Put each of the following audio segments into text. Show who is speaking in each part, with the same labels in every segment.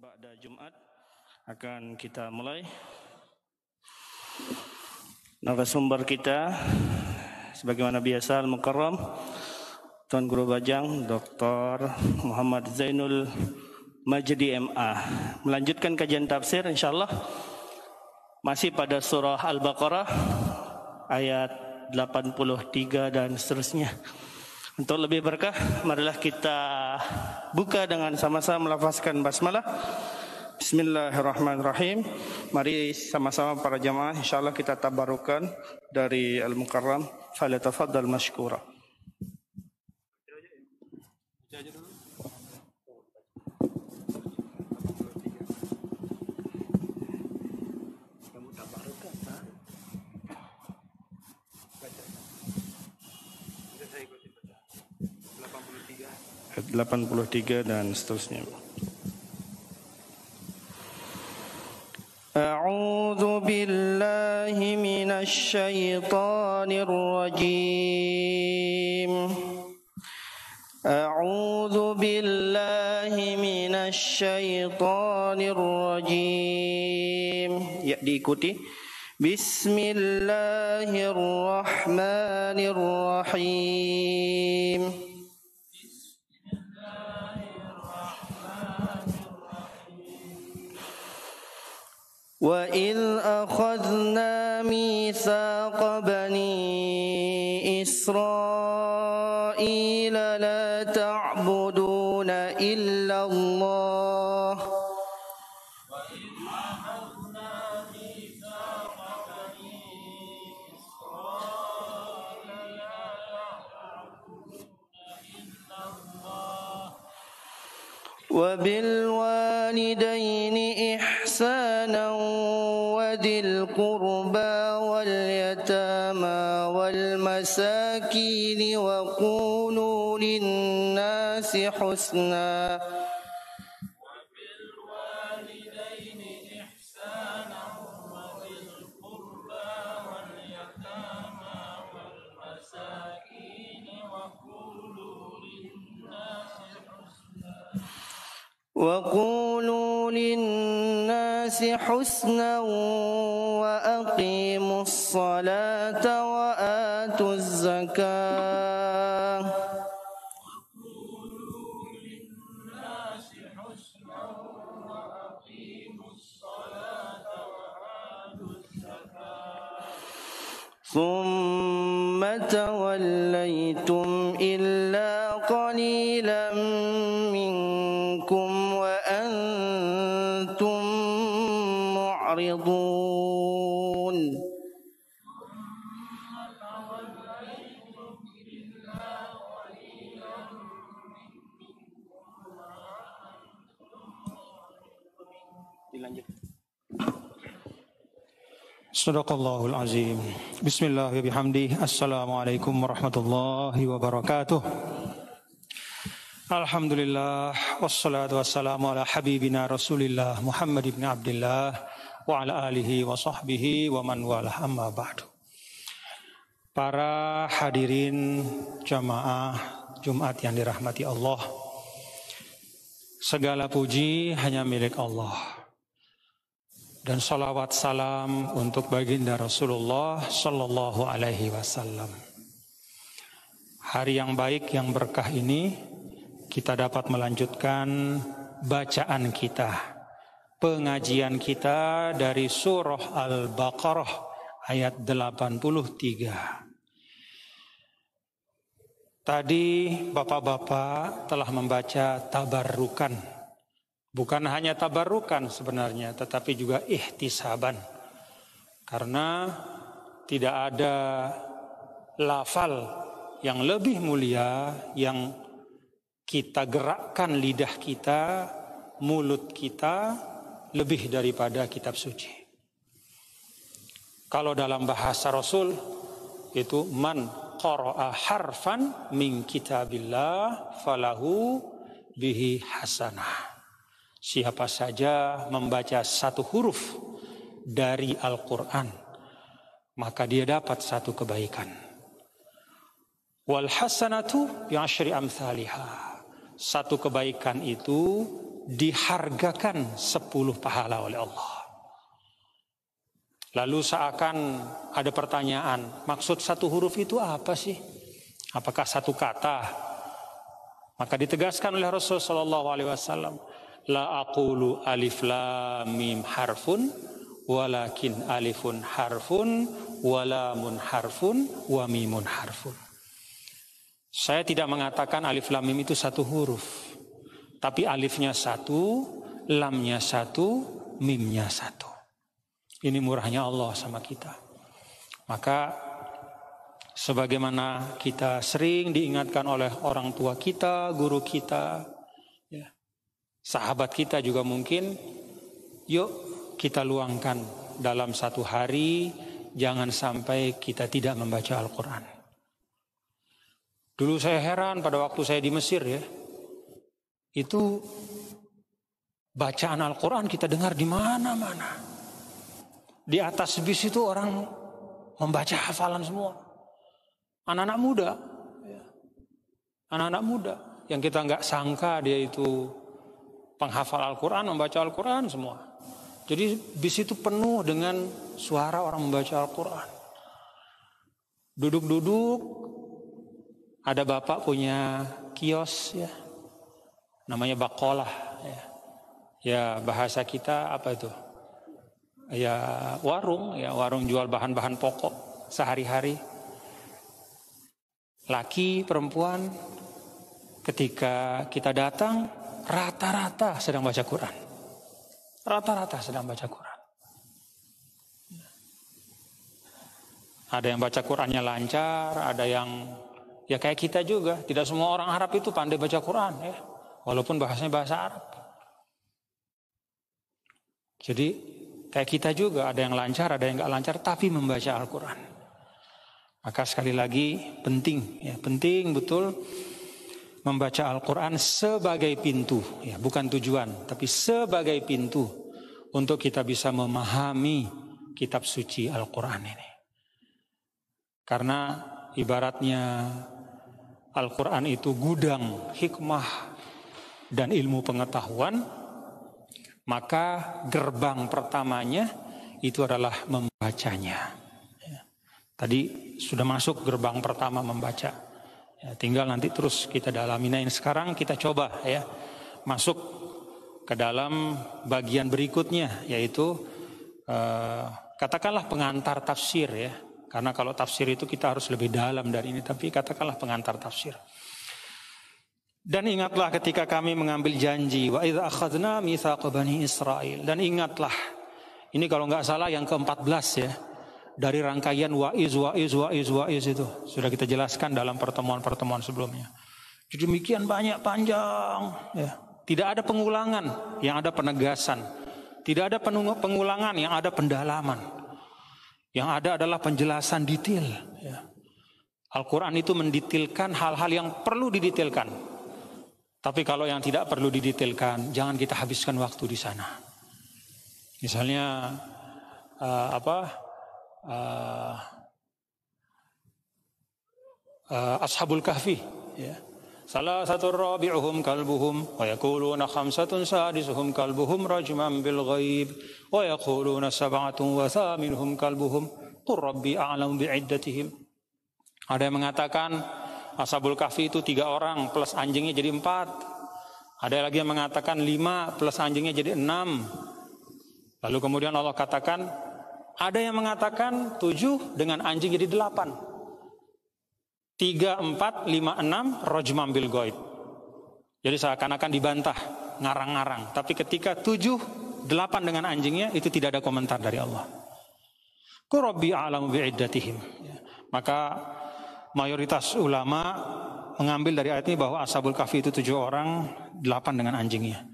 Speaker 1: Ba'da Jumat akan kita mulai narasumber kita sebagaimana biasa Al-Mukarram Tuan Guru Bajang Dr. Muhammad Zainul Majdi MA melanjutkan kajian tafsir insyaallah masih pada surah Al-Baqarah ayat 83 dan seterusnya. Untuk lebih berkah, marilah kita buka dengan sama-sama melafazkan basmalah. Bismillahirrahmanirrahim. Mari sama-sama para jamaah insyaallah kita tabarukan dari Al-Mukarram. Falyatafaddal mashkura. tabarukan, 83 dan seterusnya. أعوذ بالله من الشيطان الرجيم أعوذ بالله من الشيطان الرجيم ya diikuti. بسم الله الرحمن الرحيم وإذ أخذنا ميثاق بني إسرائيل لا تعبدون إلا الله وبالوالدين والمساكين وقولوا للناس حسنا. وقولوا للناس حسنا وأقيموا الصلاة وآتوا ثم توليتم إلا قليلا منكم وأنتم معرضون.
Speaker 2: Sadaqallahul azim. Bismillah wa bihamdi. Assalamualaikum warahmatullahi wabarakatuh. Alhamdulillah wassalatu wassalamu ala habibina Rasulillah Muhammad ibn Abdullah wa ala alihi wa sahbihi wa man walah amma ba'du. Para hadirin jamaah Jumat yang dirahmati Allah. Segala puji hanya milik Allah dan salawat salam untuk baginda Rasulullah Sallallahu Alaihi Wasallam. Hari yang baik yang berkah ini kita dapat melanjutkan bacaan kita, pengajian kita dari surah Al-Baqarah ayat 83. Tadi bapak-bapak telah membaca tabarrukan Bukan hanya tabarukan sebenarnya, tetapi juga ihtisaban. Karena tidak ada lafal yang lebih mulia yang kita gerakkan lidah kita, mulut kita lebih daripada kitab suci. Kalau dalam bahasa Rasul itu man qara'a harfan min kitabillah falahu bihi hasanah. Siapa saja membaca satu huruf dari Al-Quran, maka dia dapat satu kebaikan. Wal hasanatu bi'asyri amthaliha. Satu kebaikan itu dihargakan sepuluh pahala oleh Allah. Lalu seakan ada pertanyaan, maksud satu huruf itu apa sih? Apakah satu kata? Maka ditegaskan oleh Rasulullah Shallallahu Alaihi Wasallam, la aqulu alif lam mim harfun, walakin alifun harfun, walamun harfun, wa mimun harfun. Saya tidak mengatakan alif lam mim itu satu huruf, tapi alifnya satu, lamnya satu, mimnya satu. Ini murahnya Allah sama kita. Maka sebagaimana kita sering diingatkan oleh orang tua kita, guru kita, sahabat kita juga mungkin, yuk kita luangkan dalam satu hari, jangan sampai kita tidak membaca Al-Quran. Dulu saya heran pada waktu saya di Mesir ya, itu bacaan Al-Quran kita dengar di mana-mana. Di atas bis itu orang membaca hafalan semua. Anak-anak muda. Anak-anak muda. Yang kita nggak sangka dia itu penghafal Al-Quran, membaca Al-Quran semua. Jadi bis itu penuh dengan suara orang membaca Al-Quran. Duduk-duduk, ada bapak punya kios ya, namanya bakolah ya. Ya bahasa kita apa itu? ya warung, ya warung jual bahan-bahan pokok sehari-hari. Laki, perempuan, ketika kita datang, rata-rata sedang baca Quran. Rata-rata sedang baca Quran. Ada yang baca Qurannya lancar, ada yang ya kayak kita juga. Tidak semua orang Arab itu pandai baca Quran ya. Walaupun bahasanya bahasa Arab. Jadi Kayak kita juga ada yang lancar, ada yang nggak lancar, tapi membaca Al-Quran. Maka sekali lagi penting, ya penting betul membaca Al-Quran sebagai pintu, ya bukan tujuan, tapi sebagai pintu untuk kita bisa memahami kitab suci Al-Quran ini. Karena ibaratnya Al-Quran itu gudang hikmah dan ilmu pengetahuan maka gerbang pertamanya itu adalah membacanya. Ya. Tadi sudah masuk gerbang pertama membaca. Ya, tinggal nanti terus kita dalami. Nah ini sekarang kita coba ya masuk ke dalam bagian berikutnya yaitu uh, katakanlah pengantar tafsir ya. Karena kalau tafsir itu kita harus lebih dalam dari ini. Tapi katakanlah pengantar tafsir. Dan ingatlah ketika kami mengambil janji wa idza akhadna bani Israel dan ingatlah ini kalau nggak salah yang ke-14 ya dari rangkaian waiz waiz waiz waiz itu sudah kita jelaskan dalam pertemuan-pertemuan sebelumnya. Jadi demikian banyak panjang ya. Tidak ada pengulangan, yang ada penegasan. Tidak ada pengulangan, yang ada pendalaman. Yang ada adalah penjelasan detail ya. Al-Quran itu mendetailkan hal-hal yang perlu didetailkan tapi kalau yang tidak perlu didetailkan, jangan kita habiskan waktu di sana. Misalnya uh, apa? Uh, uh, Ashabul Kahfi, ya. Salah satu rabi'uhum kalbuhum wa yaquluna khamsatun sadisuhum kalbuhum rajman bil ghaib wa yaquluna sab'atun wa thaminuhum kalbuhum qur rabbi a'lamu bi'iddatihim. Ada yang mengatakan Ashabul Kahfi itu tiga orang plus anjingnya jadi empat. Ada lagi yang mengatakan lima plus anjingnya jadi enam. Lalu kemudian Allah katakan ada yang mengatakan tujuh dengan anjing jadi delapan. Tiga, empat, lima, enam, rojmam bil goid. Jadi seakan-akan dibantah, ngarang-ngarang. Tapi ketika tujuh, delapan dengan anjingnya, itu tidak ada komentar dari Allah. Kurabbi a'lamu bi'iddatihim. Maka mayoritas ulama mengambil dari ayat ini bahwa Ashabul Kahfi itu tujuh orang, delapan dengan anjingnya.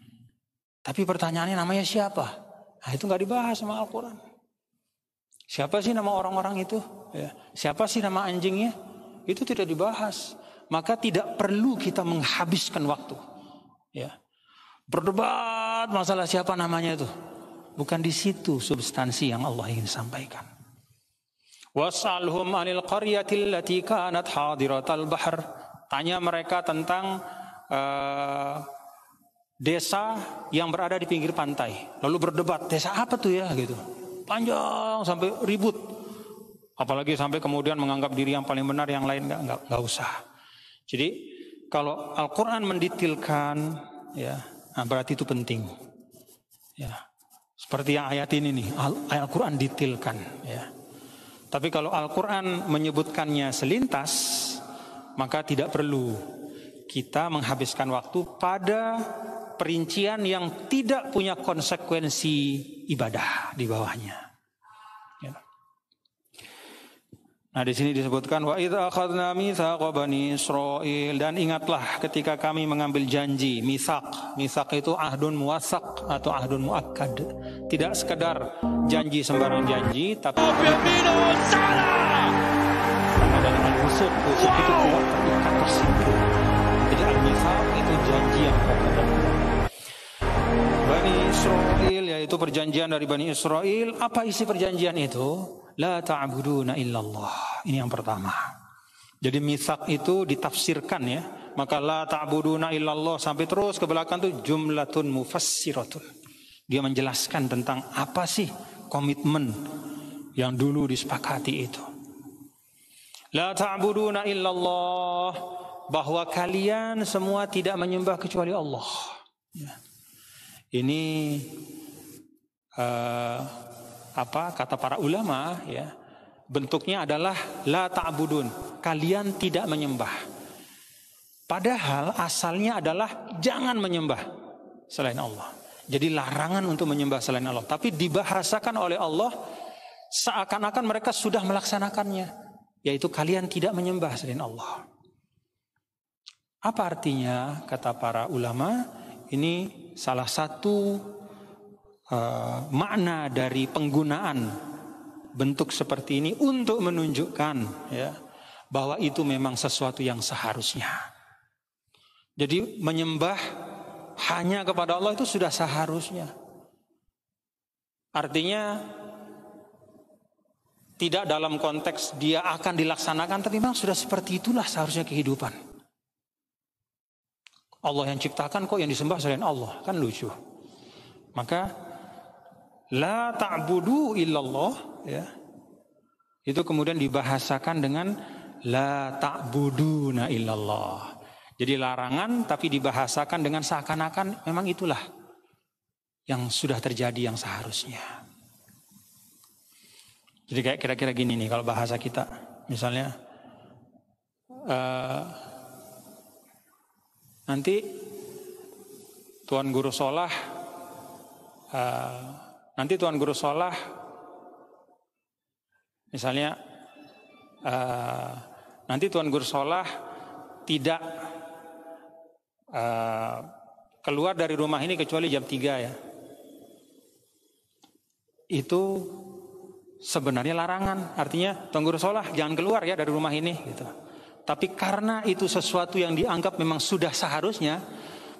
Speaker 2: Tapi pertanyaannya namanya siapa? Nah, itu nggak dibahas sama Al-Quran. Siapa sih nama orang-orang itu? Ya. Siapa sih nama anjingnya? Itu tidak dibahas. Maka tidak perlu kita menghabiskan waktu. Ya. Berdebat masalah siapa namanya itu. Bukan di situ substansi yang Allah ingin sampaikan. Was'alhum anil qaryatil lati kanat hadiratal bahr. Tanya mereka tentang uh, desa yang berada di pinggir pantai. Lalu berdebat, desa apa tuh ya gitu. Panjang sampai ribut. Apalagi sampai kemudian menganggap diri yang paling benar, yang lain nggak nggak nggak usah. Jadi kalau Al-Quran menditilkan, ya nah berarti itu penting. Ya, seperti yang ayat ini nih, Al-Quran ditilkan. Ya. Tapi kalau Al-Quran menyebutkannya selintas, maka tidak perlu kita menghabiskan waktu pada perincian yang tidak punya konsekuensi ibadah di bawahnya. Ya. Nah di sini disebutkan wa idza akhadna mitsaqa bani Israil dan ingatlah ketika kami mengambil janji misak. Misak itu ahdun muwasak atau ahdun muakkad. Tidak sekedar janji sembarang janji tapi dari al-husuk husuk itu kuat terikat jadi al-misak itu janji yang Bani Israel yaitu perjanjian dari Bani Israel. Apa isi perjanjian itu? La ta'buduna illallah. Ini yang pertama. Jadi misak itu ditafsirkan ya. Maka la ta'buduna illallah sampai terus ke belakang tuh jumlatun mufassiratun. Dia menjelaskan tentang apa sih komitmen yang dulu disepakati itu. La ta'buduna illallah bahwa kalian semua tidak menyembah kecuali Allah. Ya. Ini uh, apa kata para ulama ya bentuknya adalah la ta'budun kalian tidak menyembah. Padahal asalnya adalah jangan menyembah selain Allah. Jadi larangan untuk menyembah selain Allah. Tapi dibahasakan oleh Allah seakan-akan mereka sudah melaksanakannya. Yaitu kalian tidak menyembah selain Allah. Apa artinya kata para ulama ini salah satu uh, makna dari penggunaan bentuk seperti ini untuk menunjukkan ya bahwa itu memang sesuatu yang seharusnya. Jadi menyembah hanya kepada Allah itu sudah seharusnya. Artinya tidak dalam konteks dia akan dilaksanakan tapi memang sudah seperti itulah seharusnya kehidupan. Allah yang ciptakan kok yang disembah selain Allah. Kan lucu. Maka la ta'budu illallah ya. Itu kemudian dibahasakan dengan la ta'buduna illallah. Jadi larangan tapi dibahasakan dengan seakan-akan. Memang itulah yang sudah terjadi yang seharusnya. Jadi kayak kira-kira gini nih kalau bahasa kita. Misalnya uh, Nanti Tuan Guru Solah uh, nanti Tuan Guru Solah misalnya uh, nanti Tuan Guru Solah tidak uh, keluar dari rumah ini kecuali jam 3 ya. Itu sebenarnya larangan. Artinya Tuan Guru Solah jangan keluar ya dari rumah ini gitu. Tapi karena itu sesuatu yang dianggap memang sudah seharusnya,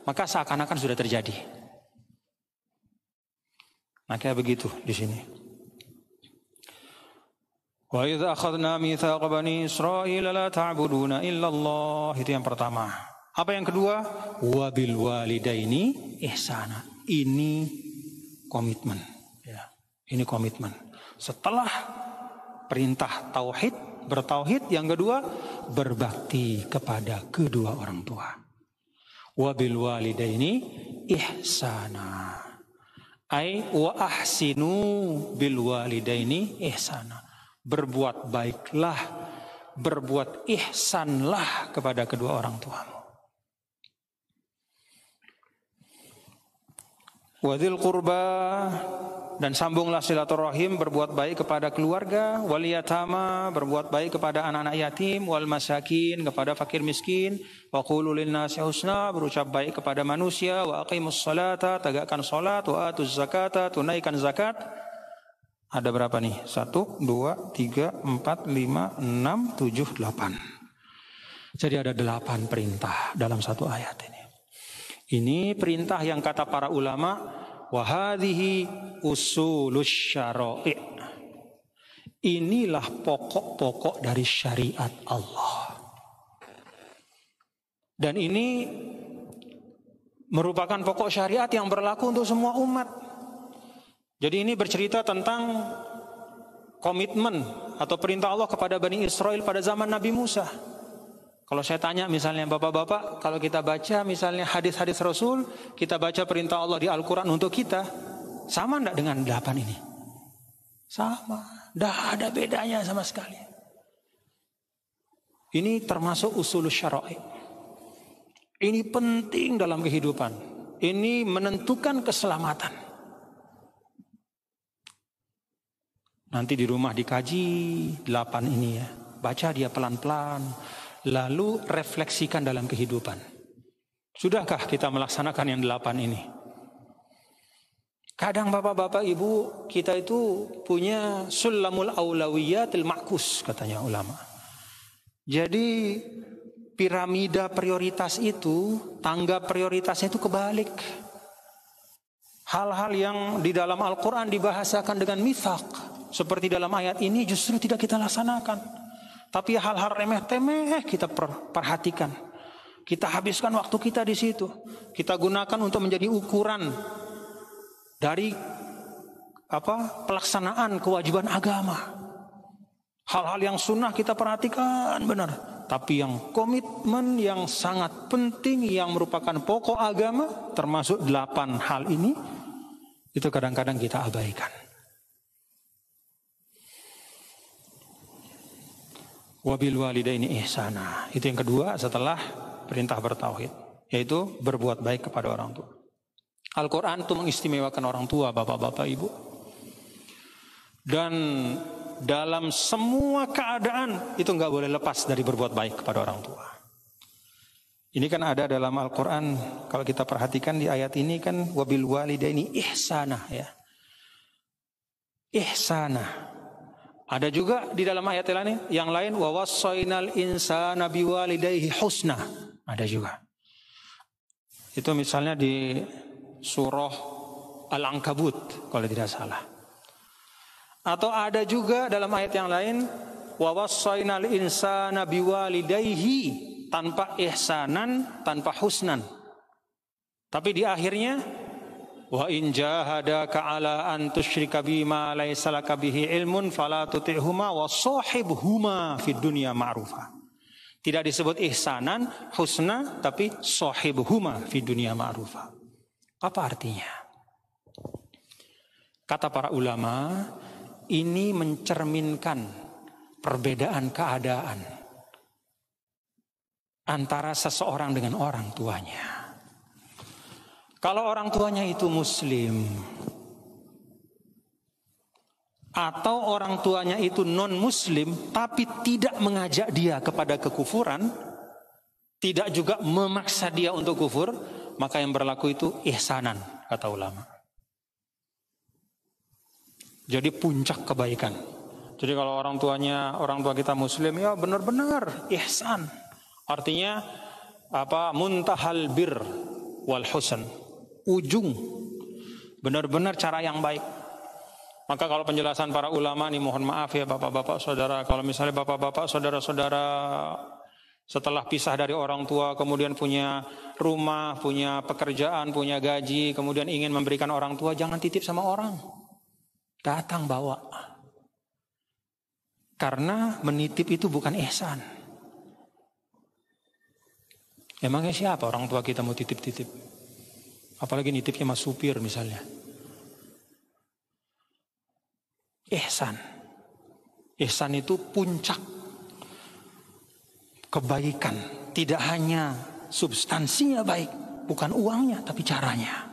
Speaker 2: maka seakan-akan sudah terjadi. Maka begitu di sini. Wa bani Israil la ta'buduna illallah. Itu yang pertama. Apa yang kedua? Bil walidaini ihsana. Ini komitmen. Ya, ini komitmen. Setelah perintah tauhid bertauhid, yang kedua berbakti kepada kedua orang tua. Wabil walidaini ihsana. Ai wa ahsinu bil walidaini ihsana. Berbuat baiklah, berbuat ihsanlah kepada kedua orang tuamu. Wadil kurba dan sambunglah silaturahim berbuat baik kepada keluarga waliyatama berbuat baik kepada anak-anak yatim wal masakin kepada fakir miskin wa qulu nasi husna berucap baik kepada manusia wa aqimus salata tegakkan salat wa atuz zakata tunaikan zakat ada berapa nih? Satu, dua, tiga, empat, lima, enam, tujuh, delapan. Jadi ada delapan perintah dalam satu ayat ini. Ini perintah yang kata para ulama Wahadihi usulus syara'i. Inilah pokok-pokok dari syariat Allah. Dan ini merupakan pokok syariat yang berlaku untuk semua umat. Jadi ini bercerita tentang komitmen atau perintah Allah kepada Bani Israel pada zaman Nabi Musa. Kalau saya tanya misalnya bapak-bapak, kalau kita baca misalnya hadis-hadis Rasul, kita baca perintah Allah di Al-Quran untuk kita, sama enggak dengan delapan ini? Sama, tidak ada bedanya sama sekali. Ini termasuk usul syara'i. Ini penting dalam kehidupan. Ini menentukan keselamatan. Nanti di rumah dikaji delapan ini ya. Baca dia pelan-pelan lalu refleksikan dalam kehidupan. Sudahkah kita melaksanakan yang delapan ini? Kadang bapak-bapak ibu kita itu punya sulamul aulawiyatil makus katanya ulama. Jadi piramida prioritas itu, tangga prioritasnya itu kebalik. Hal-hal yang di dalam Al-Quran dibahasakan dengan mithaq. Seperti dalam ayat ini justru tidak kita laksanakan. Tapi hal-hal remeh-temeh kita perhatikan. Kita habiskan waktu kita di situ. Kita gunakan untuk menjadi ukuran dari apa pelaksanaan kewajiban agama. Hal-hal yang sunnah kita perhatikan benar. Tapi yang komitmen yang sangat penting yang merupakan pokok agama termasuk delapan hal ini itu kadang-kadang kita abaikan. Wabil walidaini ihsana. Itu yang kedua setelah perintah bertauhid, yaitu berbuat baik kepada orang tua. Al-Quran itu mengistimewakan orang tua, bapak-bapak, ibu. Dan dalam semua keadaan itu nggak boleh lepas dari berbuat baik kepada orang tua. Ini kan ada dalam Al-Quran, kalau kita perhatikan di ayat ini kan wabil walidaini ihsana ya. Ihsana. Ada juga di dalam ayat lain yang lain wa wasainal insana biwalidayhi husna. Ada juga. Itu misalnya di surah Al-Ankabut kalau tidak salah. Atau ada juga dalam ayat yang lain wa wasainal insana biwalidayhi tanpa ihsanan, tanpa husnan. Tapi di akhirnya Wa in jahadaka ala an tusyrika bima laysa laka bihi ilmun fala tuti'huma wa sahibhuma fid dunya ma'rufa. Tidak disebut ihsanan, husna, tapi sahibhuma fid dunya ma'rufa. Apa artinya? Kata para ulama, ini mencerminkan perbedaan keadaan antara seseorang dengan orang tuanya. Kalau orang tuanya itu muslim atau orang tuanya itu non muslim tapi tidak mengajak dia kepada kekufuran, tidak juga memaksa dia untuk kufur, maka yang berlaku itu ihsanan kata ulama. Jadi puncak kebaikan. Jadi kalau orang tuanya orang tua kita muslim ya benar-benar ihsan. Artinya apa muntahal bir wal husn ujung benar-benar cara yang baik. Maka kalau penjelasan para ulama nih mohon maaf ya bapak-bapak saudara kalau misalnya bapak-bapak saudara-saudara setelah pisah dari orang tua kemudian punya rumah, punya pekerjaan, punya gaji, kemudian ingin memberikan orang tua jangan titip sama orang. Datang bawa. Karena menitip itu bukan ihsan. Emangnya siapa orang tua kita mau titip-titip? Apalagi nitipnya mas supir misalnya. Ihsan. Ihsan itu puncak kebaikan. Tidak hanya substansinya baik, bukan uangnya tapi caranya.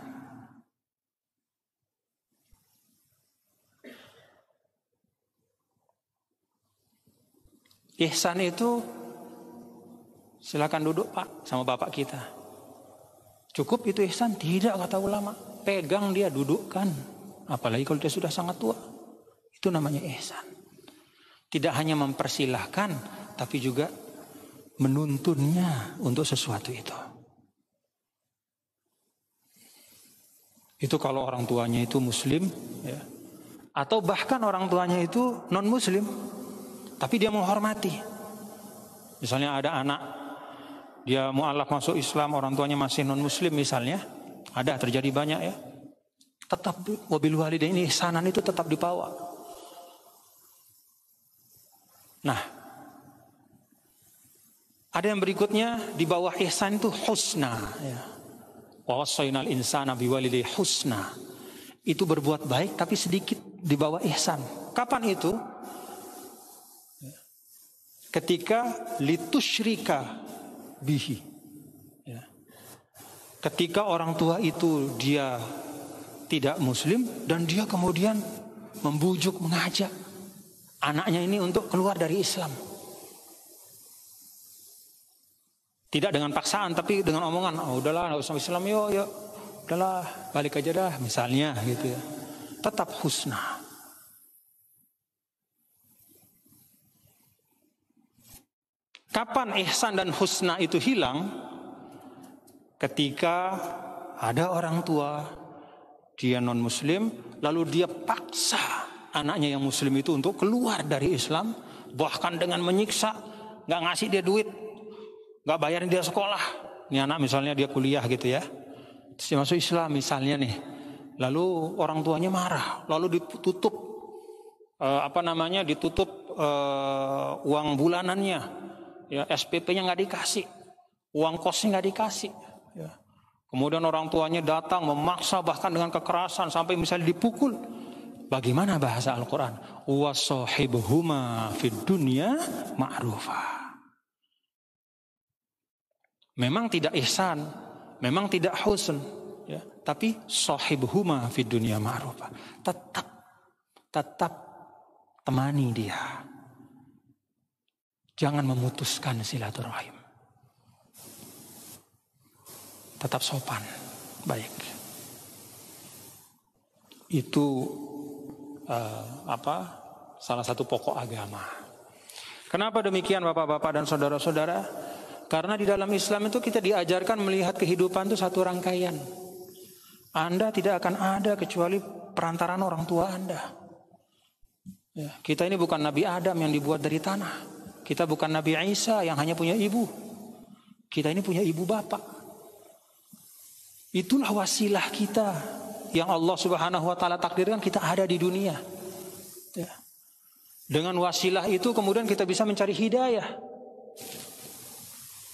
Speaker 2: Ihsan itu silakan duduk Pak sama Bapak kita. Cukup itu ihsan? Tidak kata ulama. Pegang dia, dudukkan. Apalagi kalau dia sudah sangat tua. Itu namanya ihsan. Tidak hanya mempersilahkan, tapi juga menuntunnya untuk sesuatu itu. Itu kalau orang tuanya itu muslim, ya. atau bahkan orang tuanya itu non muslim, tapi dia menghormati. Misalnya ada anak dia mualaf masuk Islam, orang tuanya masih non muslim misalnya, ada terjadi banyak ya. Tetap walidain ini ihsanan itu tetap dibawa. Nah, ada yang berikutnya di bawah ihsan itu husna ya. Wa wasainal insana biwalidayhi husna. Itu berbuat baik tapi sedikit di bawah ihsan. Kapan itu? Ketika litusyrika bihi. Ya. Ketika orang tua itu dia tidak muslim dan dia kemudian membujuk mengajak anaknya ini untuk keluar dari Islam. Tidak dengan paksaan tapi dengan omongan, oh udahlah nggak usah Islam yuk, yuk. Udahlah balik aja dah misalnya gitu ya. Tetap husna. Kapan ihsan dan husna itu hilang? Ketika ada orang tua, dia non muslim, lalu dia paksa anaknya yang muslim itu untuk keluar dari Islam, bahkan dengan menyiksa, nggak ngasih dia duit, nggak bayarin dia sekolah. Ini anak misalnya dia kuliah gitu ya, terus dia masuk Islam misalnya nih, lalu orang tuanya marah, lalu ditutup eh, apa namanya, ditutup eh, uang bulanannya, ya SPP-nya nggak dikasih, uang kosnya nggak dikasih. Ya. Kemudian orang tuanya datang memaksa bahkan dengan kekerasan sampai misalnya dipukul. Bagaimana bahasa Al-Quran? Wasohibuhuma fid dunya ma'rufa. Memang tidak ihsan, memang tidak husn, ya. tapi sohibuhuma fid dunya ma'rufa. Tetap, tetap temani dia. Jangan memutuskan silaturahim. Tetap sopan, baik. Itu uh, apa? Salah satu pokok agama. Kenapa demikian Bapak-bapak dan saudara-saudara? Karena di dalam Islam itu kita diajarkan melihat kehidupan itu satu rangkaian. Anda tidak akan ada kecuali perantaraan orang tua Anda. Ya, kita ini bukan Nabi Adam yang dibuat dari tanah. Kita bukan Nabi Isa yang hanya punya ibu. Kita ini punya ibu bapak. Itulah wasilah kita yang Allah Subhanahu wa taala takdirkan kita ada di dunia. Ya. Dengan wasilah itu kemudian kita bisa mencari hidayah.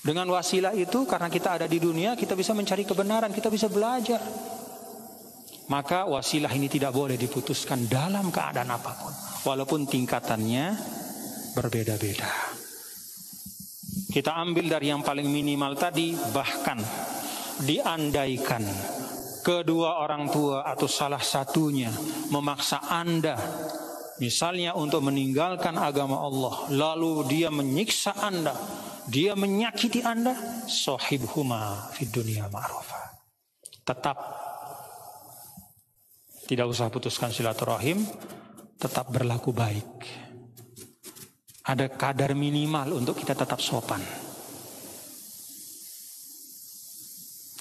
Speaker 2: Dengan wasilah itu karena kita ada di dunia kita bisa mencari kebenaran, kita bisa belajar. Maka wasilah ini tidak boleh diputuskan dalam keadaan apa pun. Walaupun tingkatannya berbeda-beda. Kita ambil dari yang paling minimal tadi, bahkan diandaikan kedua orang tua atau salah satunya memaksa Anda misalnya untuk meninggalkan agama Allah lalu dia menyiksa Anda dia menyakiti Anda huma di dunia ma'rufa tetap tidak usah putuskan silaturahim tetap berlaku baik ada kadar minimal untuk kita tetap sopan.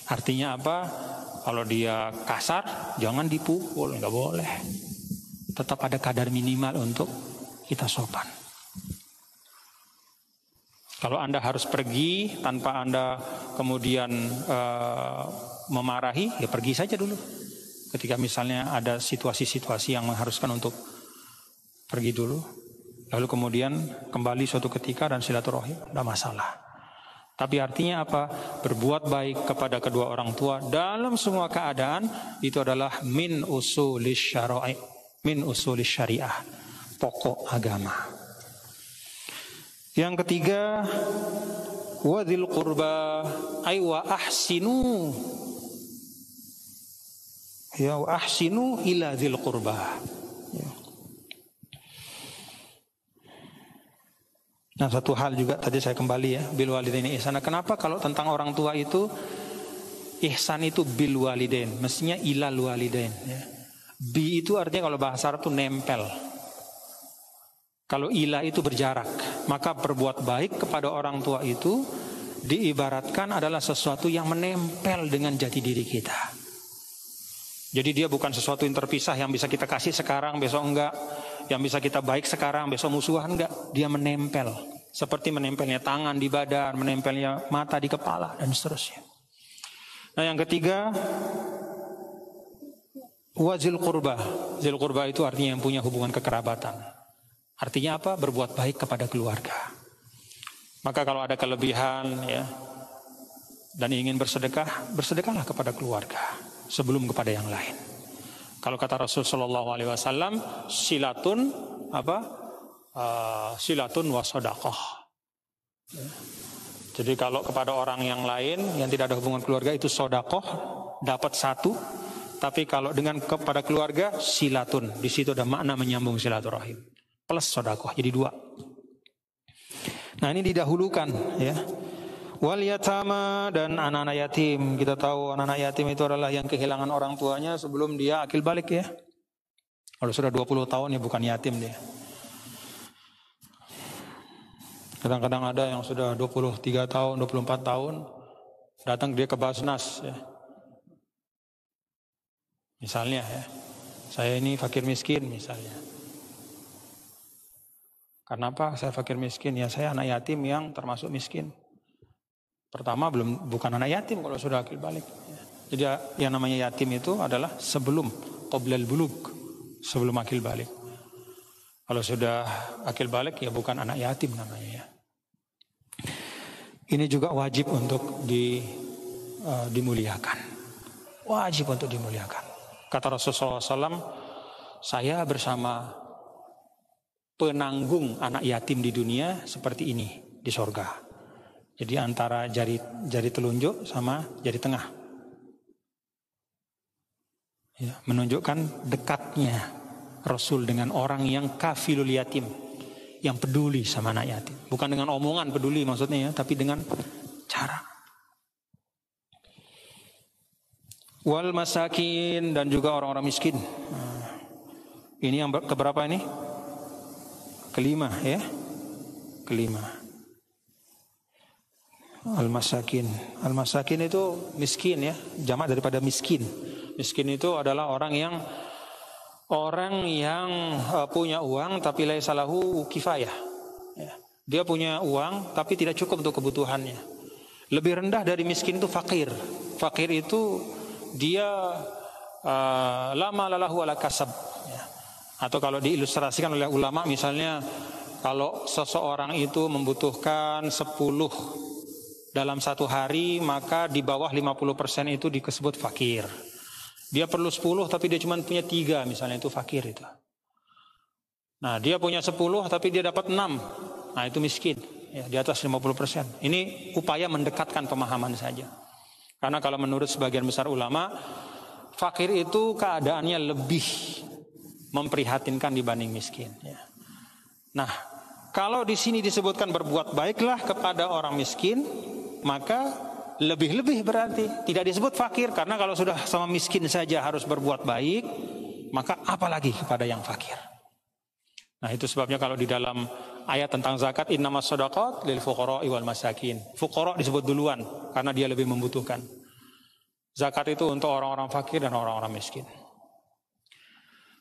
Speaker 2: Artinya apa? Kalau dia kasar, jangan dipukul, nggak boleh. Tetap ada kadar minimal untuk kita sopan. Kalau Anda harus pergi tanpa Anda kemudian uh, memarahi, ya pergi saja dulu. Ketika misalnya ada situasi-situasi yang mengharuskan untuk pergi dulu, Lalu kemudian kembali suatu ketika dan silaturahim, tidak masalah. Tapi artinya apa? Berbuat baik kepada kedua orang tua dalam semua keadaan itu adalah min usulis syara'i, min usulis syariah, pokok agama. Yang ketiga, wadil qurba ay wa ahsinu ya wa ahsinu ila dzil qurba. Nah satu hal juga tadi saya kembali ya bil walidain ihsana. Kenapa kalau tentang orang tua itu ihsan itu bil walidain, mestinya ilal walidain. Ya. Bi itu artinya kalau bahasa Arab itu nempel. Kalau ilah itu berjarak, maka berbuat baik kepada orang tua itu diibaratkan adalah sesuatu yang menempel dengan jati diri kita. Jadi dia bukan sesuatu yang terpisah yang bisa kita kasih sekarang, besok enggak. Yang bisa kita baik sekarang, besok musuhan enggak. Dia menempel seperti menempelnya tangan di badan, menempelnya mata di kepala dan seterusnya. Nah, yang ketiga wazil kurba. Zil kurba itu artinya yang punya hubungan kekerabatan. Artinya apa? Berbuat baik kepada keluarga. Maka kalau ada kelebihan ya dan ingin bersedekah, bersedekahlah kepada keluarga sebelum kepada yang lain. Kalau kata Rasul Shallallahu Alaihi Wasallam, silatun apa? Uh, silatun wasodakoh. Jadi kalau kepada orang yang lain yang tidak ada hubungan keluarga itu sodakoh dapat satu, tapi kalau dengan kepada keluarga silatun di situ ada makna menyambung silaturahim plus sodakoh jadi dua. Nah ini didahulukan ya wal yatama dan anak-anak yatim. Kita tahu anak-anak yatim itu adalah yang kehilangan orang tuanya sebelum dia akil balik ya. Kalau sudah 20 tahun ya bukan yatim dia. Kadang-kadang ada yang sudah 23 tahun, 24 tahun datang dia ke Basnas ya. Misalnya ya. Saya ini fakir miskin misalnya. Karena apa saya fakir miskin? Ya saya anak yatim yang termasuk miskin. Pertama belum bukan anak yatim kalau sudah akil balik. Jadi yang namanya yatim itu adalah sebelum qoblal buluk, sebelum akil balik. Kalau sudah akil balik ya bukan anak yatim namanya ya. Ini juga wajib untuk di, uh, dimuliakan. Wajib untuk dimuliakan. Kata Rasulullah SAW, saya bersama penanggung anak yatim di dunia seperti ini di sorga. Jadi antara jari jari telunjuk sama jari tengah. Ya, menunjukkan dekatnya Rasul dengan orang yang kafilul yatim, yang peduli sama anak yatim. Bukan dengan omongan peduli maksudnya ya, tapi dengan cara. Wal masakin dan juga orang-orang miskin. Ini yang keberapa ini? Kelima ya. Kelima. Al-masakin. Al-masakin itu miskin ya, jamak daripada miskin. Miskin itu adalah orang yang orang yang uh, punya uang tapi laisa lahu kifayah. Ya. Dia punya uang tapi tidak cukup untuk kebutuhannya. Lebih rendah dari miskin itu fakir. Fakir itu dia uh, lama lalahu ala kasab. Ya. Atau kalau diilustrasikan oleh ulama misalnya kalau seseorang itu membutuhkan 10 dalam satu hari maka di bawah 50% itu disebut fakir. Dia perlu 10 tapi dia cuma punya tiga misalnya itu fakir itu. Nah dia punya 10 tapi dia dapat 6. Nah itu miskin ya, di atas 50%. Ini upaya mendekatkan pemahaman saja. Karena kalau menurut sebagian besar ulama fakir itu keadaannya lebih memprihatinkan dibanding miskin. Ya. Nah kalau di sini disebutkan berbuat baiklah kepada orang miskin, maka lebih-lebih berarti tidak disebut fakir karena kalau sudah sama miskin saja harus berbuat baik, maka apalagi kepada yang fakir. Nah, itu sebabnya kalau di dalam ayat tentang zakat innamas shadaqat lil fuqara wal masakin. Fuqara disebut duluan karena dia lebih membutuhkan. Zakat itu untuk orang-orang fakir dan orang-orang miskin.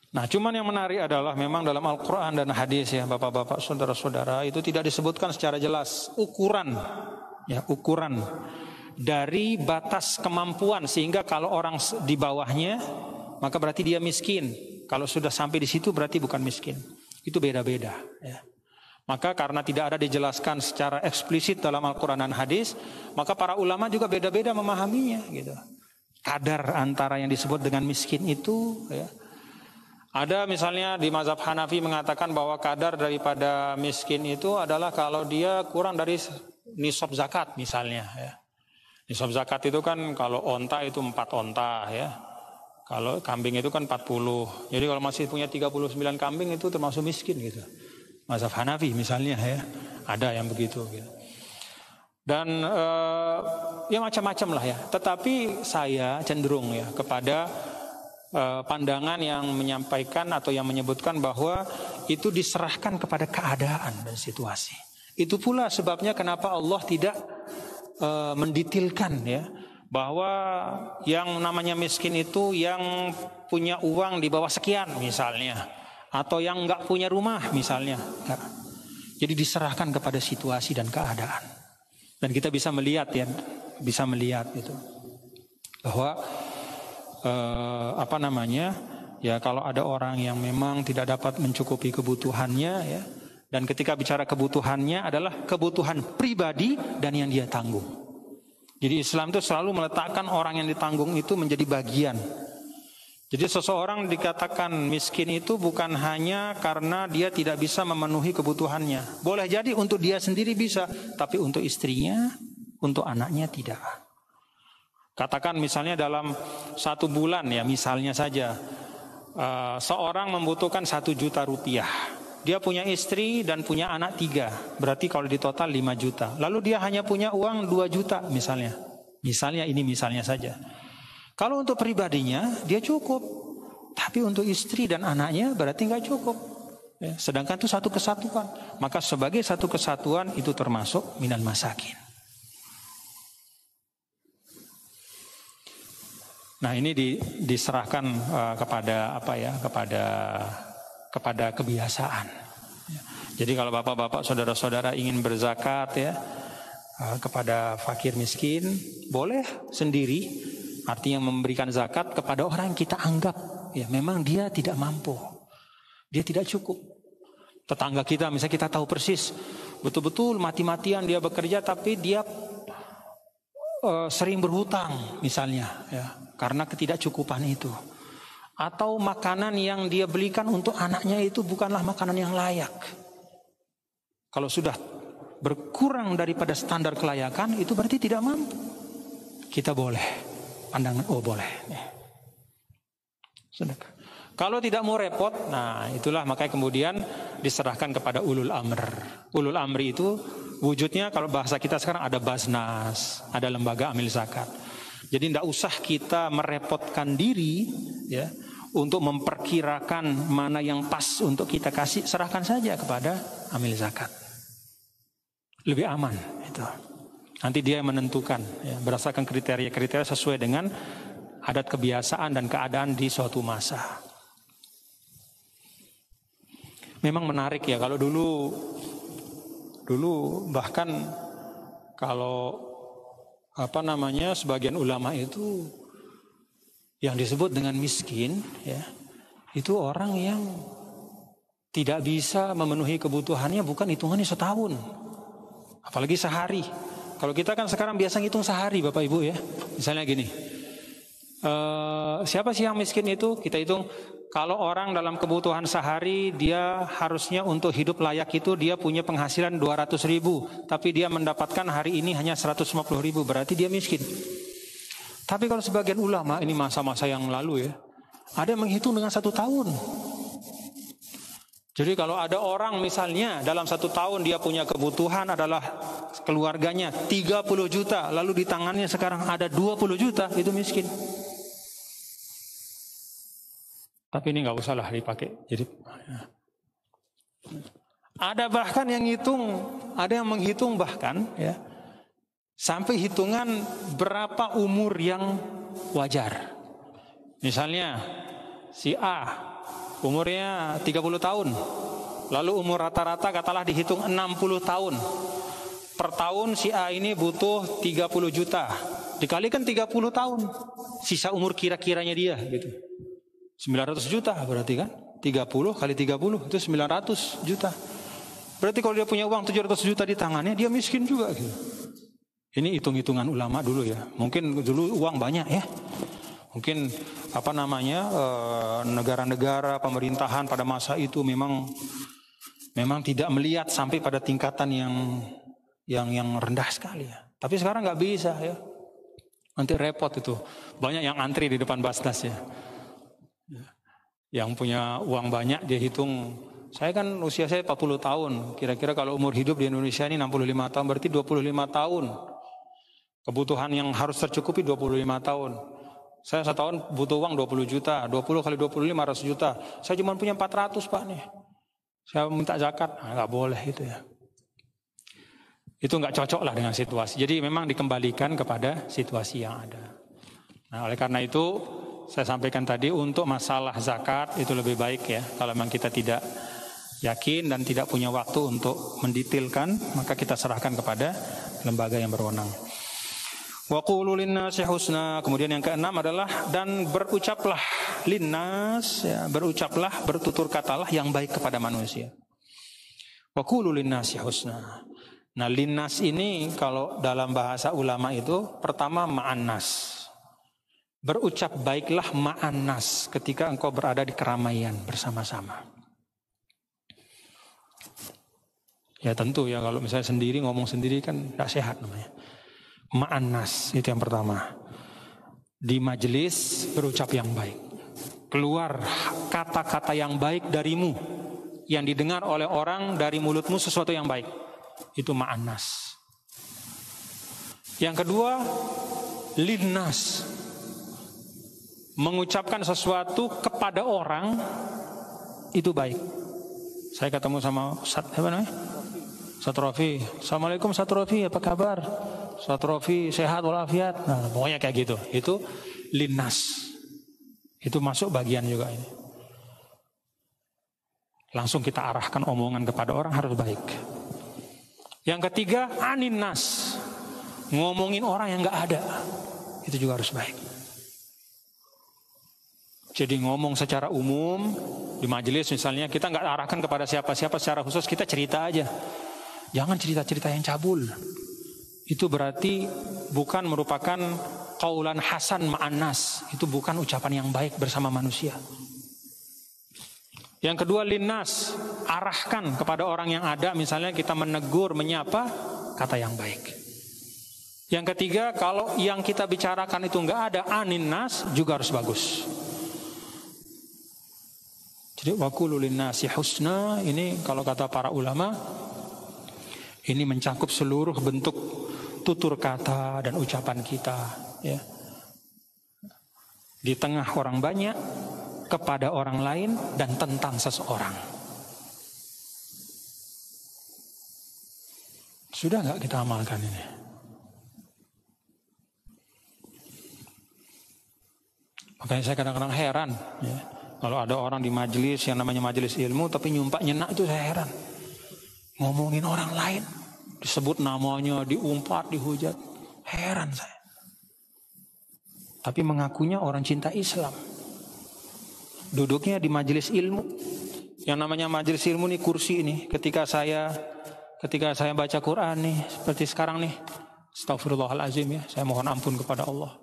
Speaker 2: Nah, cuman yang menarik adalah memang dalam Al-Qur'an dan hadis ya, Bapak-bapak, saudara-saudara, itu tidak disebutkan secara jelas ukuran ya ukuran dari batas kemampuan sehingga kalau orang di bawahnya maka berarti dia miskin. Kalau sudah sampai di situ berarti bukan miskin. Itu beda-beda ya. Maka karena tidak ada dijelaskan secara eksplisit dalam Al-Quran dan hadis, maka para ulama juga beda-beda memahaminya gitu. Kadar antara yang disebut dengan miskin itu ya. Ada misalnya di mazhab Hanafi mengatakan bahwa kadar daripada miskin itu adalah kalau dia kurang dari nisab zakat misalnya ya. Nisab zakat itu kan kalau onta itu empat onta ya. Kalau kambing itu kan 40. Jadi kalau masih punya 39 kambing itu termasuk miskin gitu. Mazhab Hanafi misalnya ya. Ada yang begitu gitu. Dan eh, ya macam-macam lah ya. Tetapi saya cenderung ya kepada eh, pandangan yang menyampaikan atau yang menyebutkan bahwa itu diserahkan kepada keadaan dan situasi. Itu pula sebabnya kenapa Allah tidak uh, menditilkan ya. Bahwa yang namanya miskin itu yang punya uang di bawah sekian misalnya. Atau yang nggak punya rumah misalnya. Jadi diserahkan kepada situasi dan keadaan. Dan kita bisa melihat ya, bisa melihat itu bahwa eh, apa namanya? Ya kalau ada orang yang memang tidak dapat mencukupi kebutuhannya ya dan ketika bicara kebutuhannya adalah kebutuhan pribadi dan yang dia tanggung. Jadi Islam itu selalu meletakkan orang yang ditanggung itu menjadi bagian jadi seseorang dikatakan miskin itu bukan hanya karena dia tidak bisa memenuhi kebutuhannya. Boleh jadi untuk dia sendiri bisa, tapi untuk istrinya, untuk anaknya tidak. Katakan misalnya dalam satu bulan ya, misalnya saja uh, seorang membutuhkan satu juta rupiah. Dia punya istri dan punya anak tiga, berarti kalau di total lima juta. Lalu dia hanya punya uang dua juta misalnya. Misalnya ini misalnya saja. Kalau untuk pribadinya dia cukup, tapi untuk istri dan anaknya berarti nggak cukup. Ya, sedangkan itu satu kesatuan. Maka sebagai satu kesatuan itu termasuk minal masakin. Nah ini di, diserahkan uh, kepada apa ya kepada kepada kebiasaan. Jadi kalau bapak-bapak saudara-saudara ingin berzakat ya uh, kepada fakir miskin boleh sendiri Artinya memberikan zakat kepada orang yang kita anggap ya memang dia tidak mampu. Dia tidak cukup. Tetangga kita misalnya kita tahu persis betul-betul mati-matian dia bekerja tapi dia uh, sering berhutang misalnya ya karena ketidakcukupan itu. Atau makanan yang dia belikan untuk anaknya itu bukanlah makanan yang layak. Kalau sudah berkurang daripada standar kelayakan itu berarti tidak mampu. Kita boleh pandangan oh boleh. Sedekah. Kalau tidak mau repot, nah itulah makanya kemudian diserahkan kepada ulul amr. Ulul amri itu wujudnya kalau bahasa kita sekarang ada basnas, ada lembaga amil zakat. Jadi tidak usah kita merepotkan diri ya untuk memperkirakan mana yang pas untuk kita kasih, serahkan saja kepada amil zakat. Lebih aman itu. Nanti dia menentukan ya, berdasarkan kriteria-kriteria sesuai dengan adat kebiasaan dan keadaan di suatu masa. Memang menarik ya kalau dulu dulu bahkan kalau apa namanya sebagian ulama itu yang disebut dengan miskin ya itu orang yang tidak bisa memenuhi kebutuhannya bukan hitungannya setahun apalagi sehari kalau kita kan sekarang biasa ngitung sehari Bapak Ibu ya. Misalnya gini. Uh, siapa sih yang miskin itu? Kita hitung kalau orang dalam kebutuhan sehari dia harusnya untuk hidup layak itu dia punya penghasilan 200 ribu. Tapi dia mendapatkan hari ini hanya 150 ribu. Berarti dia miskin. Tapi kalau sebagian ulama ini masa-masa yang lalu ya. Ada yang menghitung dengan satu tahun. Jadi kalau ada orang misalnya dalam satu tahun dia punya kebutuhan adalah keluarganya 30 juta, lalu di tangannya sekarang ada 20 juta, itu miskin. Tapi ini nggak usah lah dipakai. Jadi ada bahkan yang hitung, ada yang menghitung bahkan ya sampai hitungan berapa umur yang wajar. Misalnya si A umurnya 30 tahun. Lalu umur rata-rata katalah dihitung 60 tahun. Per tahun si A ini butuh 30 juta. Dikalikan 30 tahun. Sisa umur kira-kiranya dia gitu. 900 juta berarti kan? 30 kali 30 itu 900 juta. Berarti kalau dia punya uang 700 juta di tangannya dia miskin juga gitu. Ini hitung-hitungan ulama dulu ya. Mungkin dulu uang banyak ya. Mungkin apa namanya eh, negara-negara pemerintahan pada masa itu memang memang tidak melihat sampai pada tingkatan yang yang yang rendah sekali ya. Tapi sekarang nggak bisa ya. Nanti repot itu. Banyak yang antri di depan Basnas ya. Yang punya uang banyak dia hitung. Saya kan usia saya 40 tahun. Kira-kira kalau umur hidup di Indonesia ini 65 tahun berarti 25 tahun. Kebutuhan yang harus tercukupi 25 tahun. Saya setahun butuh uang 20 juta, 20 kali 20 500 juta. Saya cuma punya 400 Pak nih. Saya minta zakat, nah, nggak boleh itu ya. Itu nggak cocok lah dengan situasi. Jadi memang dikembalikan kepada situasi yang ada. Nah oleh karena itu saya sampaikan tadi untuk masalah zakat itu lebih baik ya. Kalau memang kita tidak yakin dan tidak punya waktu untuk mendetailkan, maka kita serahkan kepada lembaga yang berwenang. Wa qulu linnasi husna. Kemudian yang keenam adalah dan berucaplah linnas ya, berucaplah bertutur katalah yang baik kepada manusia. Wa qulu linnasi husna. Nah, linnas ini kalau dalam bahasa ulama itu pertama ma'annas. Berucap baiklah ma'annas ketika engkau berada di keramaian bersama-sama. Ya tentu ya kalau misalnya sendiri ngomong sendiri kan tidak sehat namanya ma'annas itu yang pertama. Di majelis berucap yang baik. Keluar kata-kata yang baik darimu yang didengar oleh orang dari mulutmu sesuatu yang baik. Itu ma'annas. Yang kedua, linnas. Mengucapkan sesuatu kepada orang itu baik. Saya ketemu sama Ustaz, apa namanya? Satrofi. Assalamualaikum Satrofi, apa kabar? Satrofi sehat walafiat. Nah, pokoknya kayak gitu. Itu linnas. Itu masuk bagian juga ini. Langsung kita arahkan omongan kepada orang harus baik. Yang ketiga, aninnas. Ngomongin orang yang nggak ada. Itu juga harus baik. Jadi ngomong secara umum di majelis misalnya kita nggak arahkan kepada siapa-siapa secara khusus kita cerita aja. Jangan cerita-cerita yang cabul. Itu berarti bukan merupakan kaulan hasan ma'anas. Itu bukan ucapan yang baik bersama manusia. Yang kedua linnas, arahkan kepada orang yang ada misalnya kita menegur, menyapa, kata yang baik. Yang ketiga, kalau yang kita bicarakan itu enggak ada aninnas juga harus bagus. Jadi wakulu linnasi husna ini kalau kata para ulama ini mencakup seluruh bentuk tutur kata dan ucapan kita ya. Di tengah orang banyak kepada orang lain dan tentang seseorang. Sudah nggak kita amalkan ini? Makanya saya kadang-kadang heran ya. Kalau ada orang di majelis yang namanya majelis ilmu tapi nyumpak nyenak itu saya heran. Ngomongin orang lain disebut namanya, diumpat, dihujat. Heran saya. Tapi mengakunya orang cinta Islam. Duduknya di majelis ilmu. Yang namanya majelis ilmu nih kursi ini. Ketika saya ketika saya baca Quran nih seperti sekarang nih. Astagfirullahalazim ya. Saya mohon ampun kepada Allah.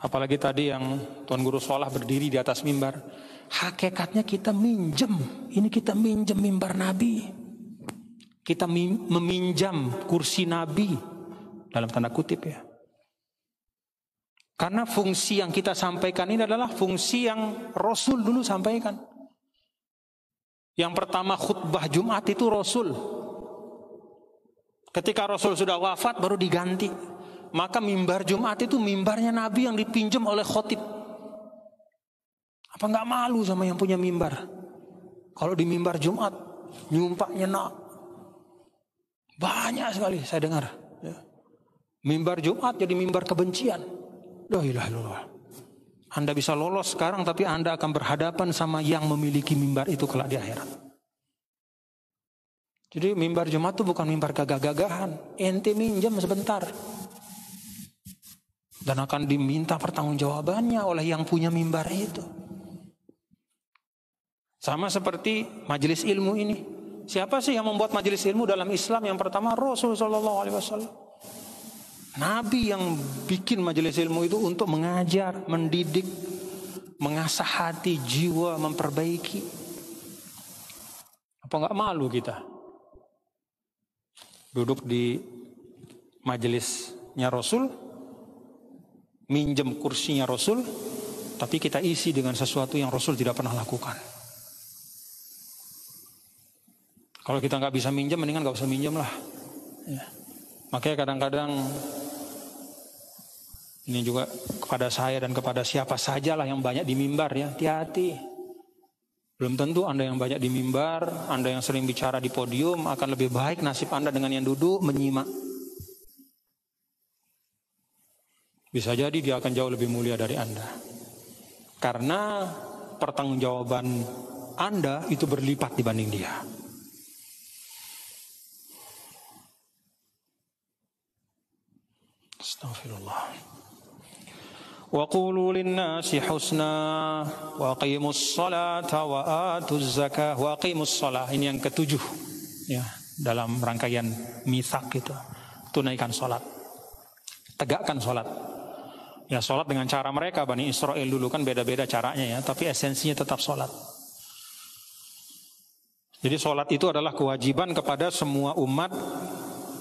Speaker 2: Apalagi tadi yang Tuan Guru Sholah berdiri di atas mimbar. Hakikatnya kita minjem. Ini kita minjem mimbar Nabi. Kita meminjam kursi Nabi dalam tanda kutip ya. Karena fungsi yang kita sampaikan ini adalah fungsi yang Rasul dulu sampaikan. Yang pertama khutbah Jumat itu Rasul. Ketika Rasul sudah wafat baru diganti. Maka mimbar Jumat itu mimbarnya Nabi yang dipinjam oleh khotib. Apa nggak malu sama yang punya mimbar? Kalau di mimbar Jumat nyumpaknya nak banyak sekali saya dengar. Ya. Mimbar Jumat jadi mimbar kebencian. Illallah. Anda bisa lolos sekarang tapi Anda akan berhadapan sama yang memiliki mimbar itu kelak di akhirat. Jadi mimbar Jumat itu bukan mimbar gagah-gagahan. Ente minjam sebentar. Dan akan diminta pertanggungjawabannya oleh yang punya mimbar itu. Sama seperti majelis ilmu ini. Siapa sih yang membuat majelis ilmu dalam Islam? Yang pertama Rasul Shallallahu Alaihi Wasallam. Nabi yang bikin majelis ilmu itu untuk mengajar, mendidik, mengasah hati, jiwa, memperbaiki. Apa nggak malu kita duduk di majelisnya Rasul, minjem kursinya Rasul, tapi kita isi dengan sesuatu yang Rasul tidak pernah lakukan. Kalau kita nggak bisa minjem, mendingan nggak usah minjem lah. Ya. Makanya kadang-kadang ini juga kepada saya dan kepada siapa sajalah yang banyak di mimbar ya, hati-hati. Belum tentu Anda yang banyak di mimbar, Anda yang sering bicara di podium akan lebih baik nasib Anda dengan yang duduk menyimak. Bisa jadi dia akan jauh lebih mulia dari Anda. Karena pertanggungjawaban Anda itu berlipat dibanding dia. Astagfirullah. وقولوا للناس حسنا واقيموا الصلاة وآتوا الزكاة واقيموا الصلاة ini yang ketujuh ya dalam rangkaian misak itu tunaikan salat tegakkan salat ya salat dengan cara mereka Bani Israel dulu kan beda-beda caranya ya tapi esensinya tetap salat jadi salat itu adalah kewajiban kepada semua umat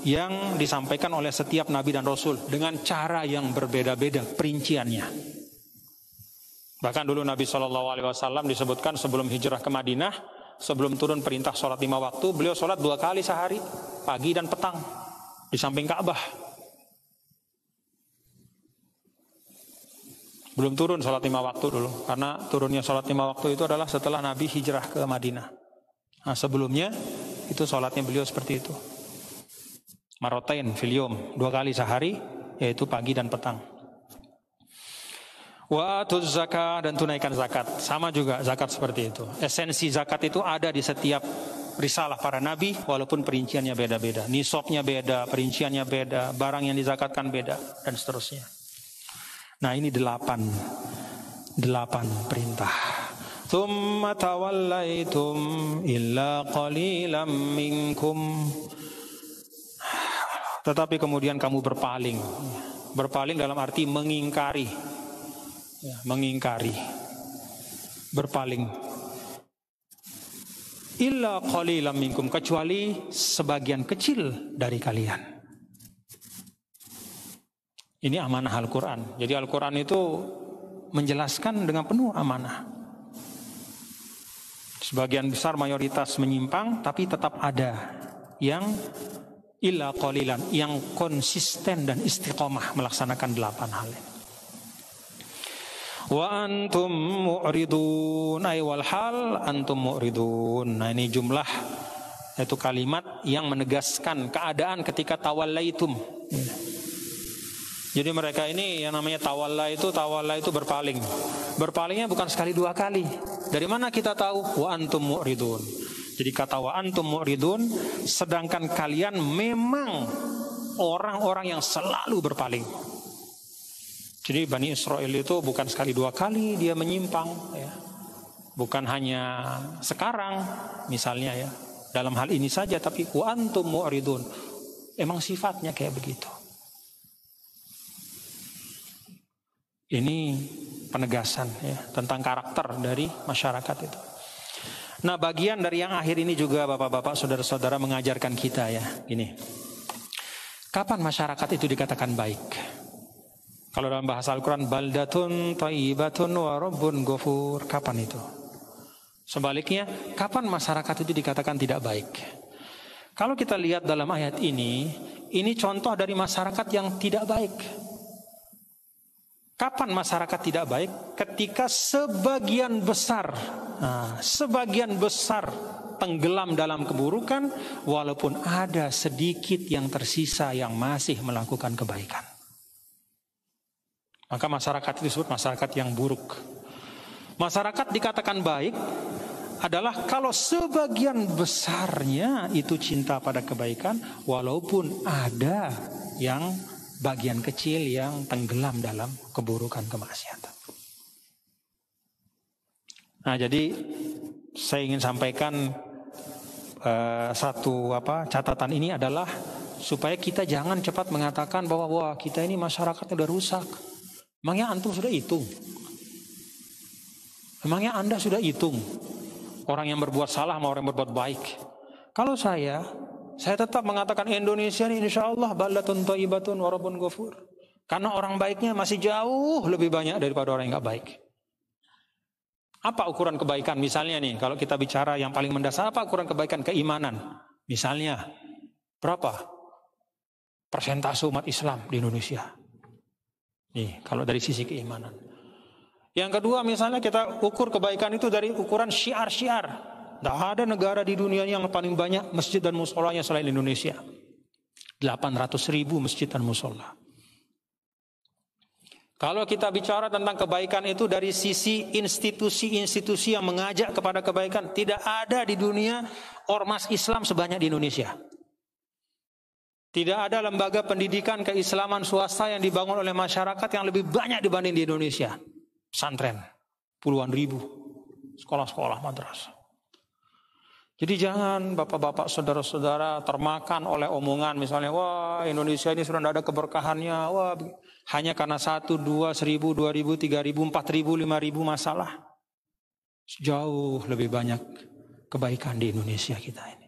Speaker 2: yang disampaikan oleh setiap nabi dan rasul dengan cara yang berbeda-beda perinciannya. Bahkan dulu Nabi Shallallahu Alaihi Wasallam disebutkan sebelum hijrah ke Madinah, sebelum turun perintah sholat lima waktu, beliau sholat dua kali sehari, pagi dan petang, di samping Ka'bah. Belum turun sholat lima waktu dulu, karena turunnya sholat lima waktu itu adalah setelah Nabi hijrah ke Madinah. Nah sebelumnya itu sholatnya beliau seperti itu marotain filium dua kali sehari yaitu pagi dan petang. Wa zakat dan tunaikan zakat sama juga zakat seperti itu. Esensi zakat itu ada di setiap risalah para nabi walaupun perinciannya beda-beda. Nisabnya beda, perinciannya beda, barang yang dizakatkan beda dan seterusnya. Nah ini delapan delapan perintah. Thumma tawallaitum illa qalilam minkum tetapi kemudian kamu berpaling. Berpaling dalam arti mengingkari. Ya, mengingkari. Berpaling. Illa qalilam minkum kecuali sebagian kecil dari kalian. Ini amanah Al-Qur'an. Jadi Al-Qur'an itu menjelaskan dengan penuh amanah. Sebagian besar mayoritas menyimpang tapi tetap ada yang illa qalilan yang konsisten dan istiqomah melaksanakan delapan hal ini. Wa antum mu'ridun ay wal hal antum mu'ridun. Nah ini jumlah itu kalimat yang menegaskan keadaan ketika tawallaitum. Jadi mereka ini yang namanya tawalla itu tawalla itu berpaling. Berpalingnya bukan sekali dua kali. Dari mana kita tahu? Wa antum mu'ridun. Jadi kata wa antum mu'ridun sedangkan kalian memang orang-orang yang selalu berpaling. Jadi Bani Israel itu bukan sekali dua kali dia menyimpang ya. Bukan hanya sekarang misalnya ya. Dalam hal ini saja tapi wa antum mu'ridun. Emang sifatnya kayak begitu. Ini penegasan ya tentang karakter dari masyarakat itu. Nah bagian dari yang akhir ini juga bapak-bapak saudara-saudara mengajarkan kita ya Gini Kapan masyarakat itu dikatakan baik? Kalau dalam bahasa Al-Quran Baldatun taibatun warobun gofur Kapan itu? Sebaliknya Kapan masyarakat itu dikatakan tidak baik? Kalau kita lihat dalam ayat ini Ini contoh dari masyarakat yang tidak baik Kapan masyarakat tidak baik? Ketika sebagian besar, nah, sebagian besar tenggelam dalam keburukan, walaupun ada sedikit yang tersisa yang masih melakukan kebaikan. Maka masyarakat itu disebut masyarakat yang buruk. Masyarakat dikatakan baik adalah kalau sebagian besarnya itu cinta pada kebaikan, walaupun ada yang bagian kecil yang tenggelam dalam keburukan kemaksiatan. Nah, jadi saya ingin sampaikan uh, satu apa catatan ini adalah supaya kita jangan cepat mengatakan bahwa wah kita ini masyarakat sudah rusak. Emangnya antum sudah hitung? Emangnya anda sudah hitung orang yang berbuat salah sama orang yang berbuat baik? Kalau saya saya tetap mengatakan Indonesia ini insya Allah balatun toibatun warabun gofur. Karena orang baiknya masih jauh lebih banyak daripada orang yang nggak baik. Apa ukuran kebaikan? Misalnya nih, kalau kita bicara yang paling mendasar, apa ukuran kebaikan keimanan? Misalnya, berapa persentase umat Islam di Indonesia? Nih, kalau dari sisi keimanan. Yang kedua, misalnya kita ukur kebaikan itu dari ukuran syiar-syiar. Tidak ada negara di dunia yang paling banyak masjid dan musolanya selain Indonesia. 800 ribu masjid dan musola. Kalau kita bicara tentang kebaikan itu dari sisi institusi-institusi yang mengajak kepada kebaikan, tidak ada di dunia ormas Islam sebanyak di Indonesia. Tidak ada lembaga pendidikan keislaman swasta yang dibangun oleh masyarakat yang lebih banyak dibanding di Indonesia. Pesantren, puluhan ribu, sekolah-sekolah madrasah. Jadi jangan bapak-bapak saudara-saudara termakan oleh omongan. Misalnya wah Indonesia ini sudah tidak ada keberkahannya. Wah hanya karena satu dua seribu dua ribu tiga ribu empat ribu lima ribu masalah. Jauh lebih banyak kebaikan di Indonesia kita ini.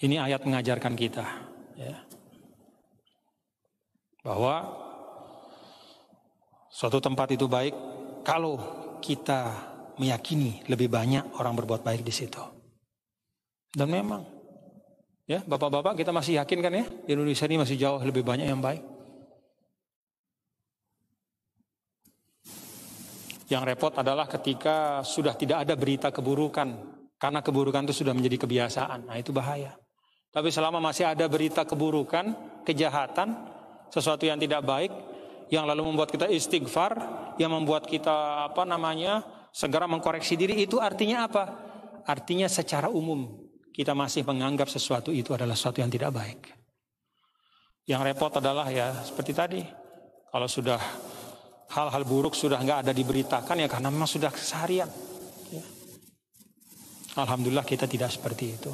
Speaker 2: Ini ayat mengajarkan kita ya, bahwa suatu tempat itu baik kalau kita meyakini lebih banyak orang berbuat baik di situ. Dan memang, ya bapak-bapak kita masih yakin kan ya, Indonesia ini masih jauh lebih banyak yang baik. Yang repot adalah ketika sudah tidak ada berita keburukan, karena keburukan itu sudah menjadi kebiasaan. Nah itu bahaya. Tapi selama masih ada berita keburukan, kejahatan, sesuatu yang tidak baik, yang lalu membuat kita istighfar, yang membuat kita apa namanya segera mengkoreksi diri itu artinya apa? Artinya secara umum kita masih menganggap sesuatu itu adalah sesuatu yang tidak baik. Yang repot adalah ya seperti tadi, kalau sudah hal-hal buruk sudah nggak ada diberitakan ya karena memang sudah keseharian. Ya. Alhamdulillah kita tidak seperti itu.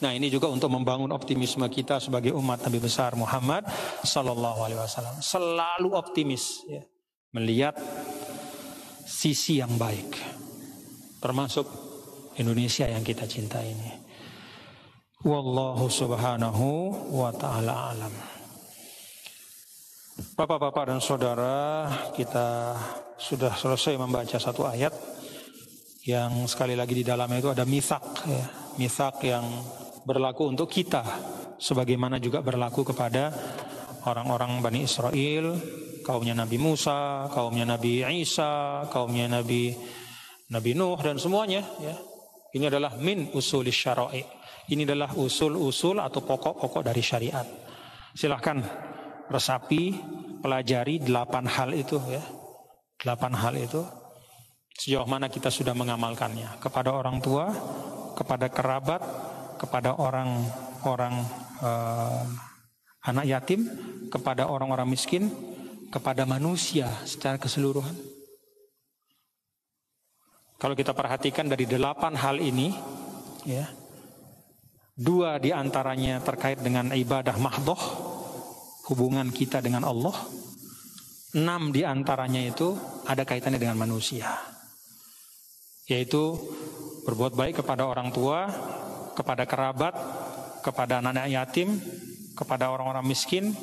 Speaker 2: Nah ini juga untuk membangun optimisme kita sebagai umat Nabi besar Muhammad Sallallahu Alaihi Wasallam selalu optimis ya, melihat sisi yang baik. Termasuk Indonesia yang kita cinta ini. Wallahu subhanahu wa ta'ala alam. Bapak-bapak dan saudara, kita sudah selesai membaca satu ayat yang sekali lagi di dalamnya itu ada misak, ya. misak yang berlaku untuk kita, sebagaimana juga berlaku kepada orang-orang Bani Israel kaumnya Nabi Musa, kaumnya Nabi Isa, kaumnya Nabi Nabi Nuh dan semuanya ya. Ini adalah min usul syara'i. Ini adalah usul-usul atau pokok-pokok dari syariat. Silahkan resapi, pelajari delapan hal itu ya. Delapan hal itu sejauh mana kita sudah mengamalkannya kepada orang tua, kepada kerabat, kepada orang-orang uh, anak yatim, kepada orang-orang miskin, kepada manusia secara keseluruhan. Kalau kita perhatikan dari delapan hal ini, ya, dua di antaranya terkait dengan ibadah mahdoh, hubungan kita dengan Allah. Enam di antaranya itu ada kaitannya dengan manusia, yaitu berbuat baik kepada orang tua, kepada kerabat, kepada anak-anak yatim, kepada orang-orang miskin,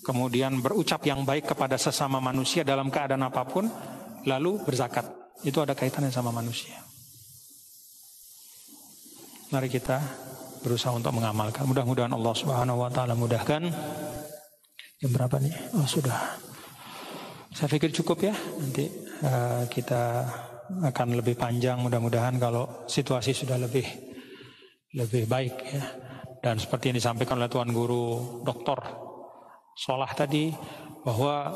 Speaker 2: kemudian berucap yang baik kepada sesama manusia dalam keadaan apa pun, lalu berzakat. Itu ada kaitannya sama manusia. Mari kita berusaha untuk mengamalkan. Mudah-mudahan Allah Subhanahu wa taala mudahkan. Jam berapa nih? Oh, sudah. Saya pikir cukup ya. Nanti uh, kita akan lebih panjang mudah-mudahan kalau situasi sudah lebih lebih baik ya. Dan seperti yang disampaikan oleh Tuan Guru Doktor sholah tadi bahwa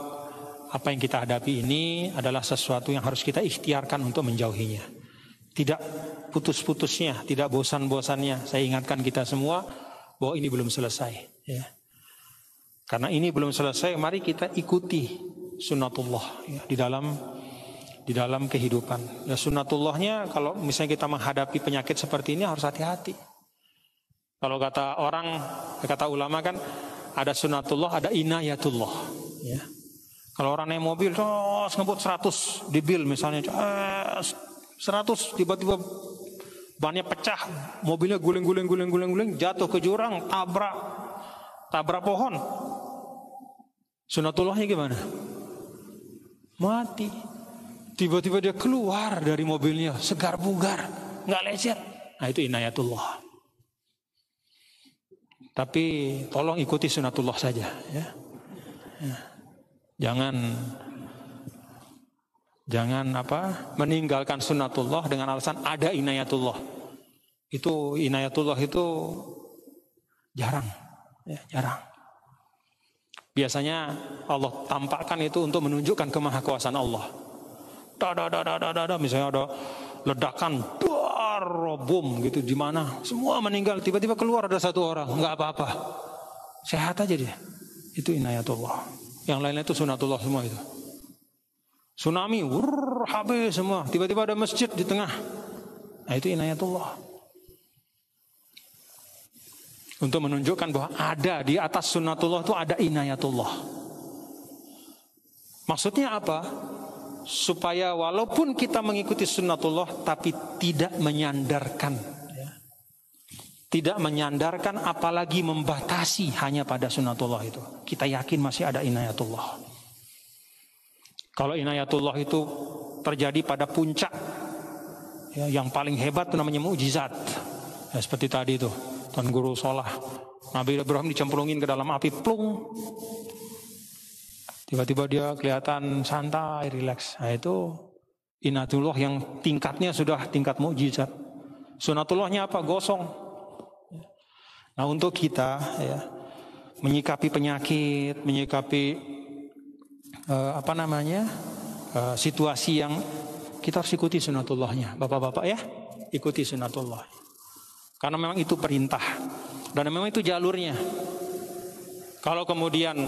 Speaker 2: apa yang kita hadapi ini adalah sesuatu yang harus kita ikhtiarkan untuk menjauhinya. Tidak putus-putusnya, tidak bosan-bosannya. Saya ingatkan kita semua bahwa ini belum selesai. Ya. Karena ini belum selesai, mari kita ikuti sunatullah ya, di dalam di dalam kehidupan. Ya sunatullahnya kalau misalnya kita menghadapi penyakit seperti ini harus hati-hati. Kalau kata orang, kata ulama kan ada sunatullah, ada inayatullah. Ya. Kalau orang naik mobil terus ngebut 100 di bil misalnya, eh, 100 tiba-tiba bannya pecah, mobilnya guling-guling guling-guling guling jatuh ke jurang, tabrak tabrak pohon. Sunatullahnya gimana? Mati. Tiba-tiba dia keluar dari mobilnya, segar bugar, nggak lecet. Nah itu inayatullah. Tapi tolong ikuti sunatullah saja ya. ya. Jangan jangan apa? meninggalkan sunatullah dengan alasan ada inayatullah. Itu inayatullah itu jarang ya, jarang. Biasanya Allah tampakkan itu untuk menunjukkan kemahakuasaan Allah. Dada, dada, dada, dada, misalnya ada ledakan, dar, bom gitu di mana, semua meninggal. Tiba-tiba keluar ada satu orang, nggak apa-apa, sehat aja dia. Itu inayatullah. Yang lainnya itu sunatullah semua itu. Tsunami, wurr, habis semua. Tiba-tiba ada masjid di tengah. Nah itu inayatullah. Untuk menunjukkan bahwa ada di atas sunnatullah itu ada inayatullah. Maksudnya apa? Supaya walaupun kita mengikuti sunnatullah tapi tidak menyandarkan. Ya. Tidak menyandarkan apalagi membatasi hanya pada sunnatullah itu. Kita yakin masih ada inayatullah. Kalau inayatullah itu terjadi pada puncak ya, yang paling hebat itu namanya mujizat. Ya, seperti tadi itu Tuan Guru Solah. Nabi Ibrahim dicemplungin ke dalam api, plung. Tiba-tiba dia kelihatan santai, rileks. Nah itu inatullah yang tingkatnya sudah tingkat mukjizat. Sunatullahnya apa? Gosong. Nah untuk kita ya menyikapi penyakit, menyikapi uh, apa namanya uh, situasi yang kita harus ikuti sunatullahnya, bapak-bapak ya, ikuti sunatullah. Karena memang itu perintah dan memang itu jalurnya. Kalau kemudian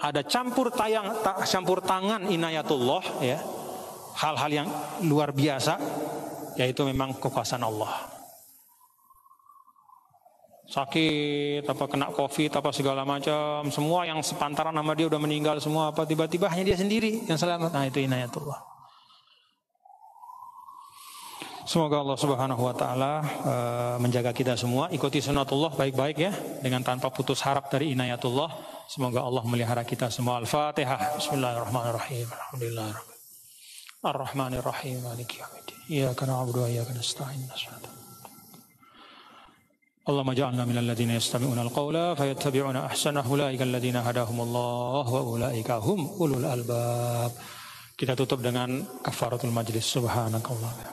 Speaker 2: ada campur tayang campur tangan inayatullah ya, hal-hal yang luar biasa yaitu memang kekuasaan Allah. Sakit apa kena covid apa segala macam, semua yang sepantaran nama dia udah meninggal semua apa tiba-tiba hanya dia sendiri yang selamat. Nah itu inayatullah. Semoga Allah Subhanahu wa taala uh, menjaga kita semua, ikuti sunatullah baik-baik ya dengan tanpa putus harap dari inayatullah. Semoga Allah melihara kita semua. Al-Fatihah. Bismillahirrahmanirrahim. Alhamdulillah. Ar-Rahmanirrahim. Maliki yaumiddin. Iyyaka na'budu wa iyyaka nasta'in. اللهم اجعلنا من الذين يستمعون القول فيتبعون احسنه اولئك الذين هداهم الله واولئك هم اولو الالباب kita tutup dengan kafaratul majlis subhanakallah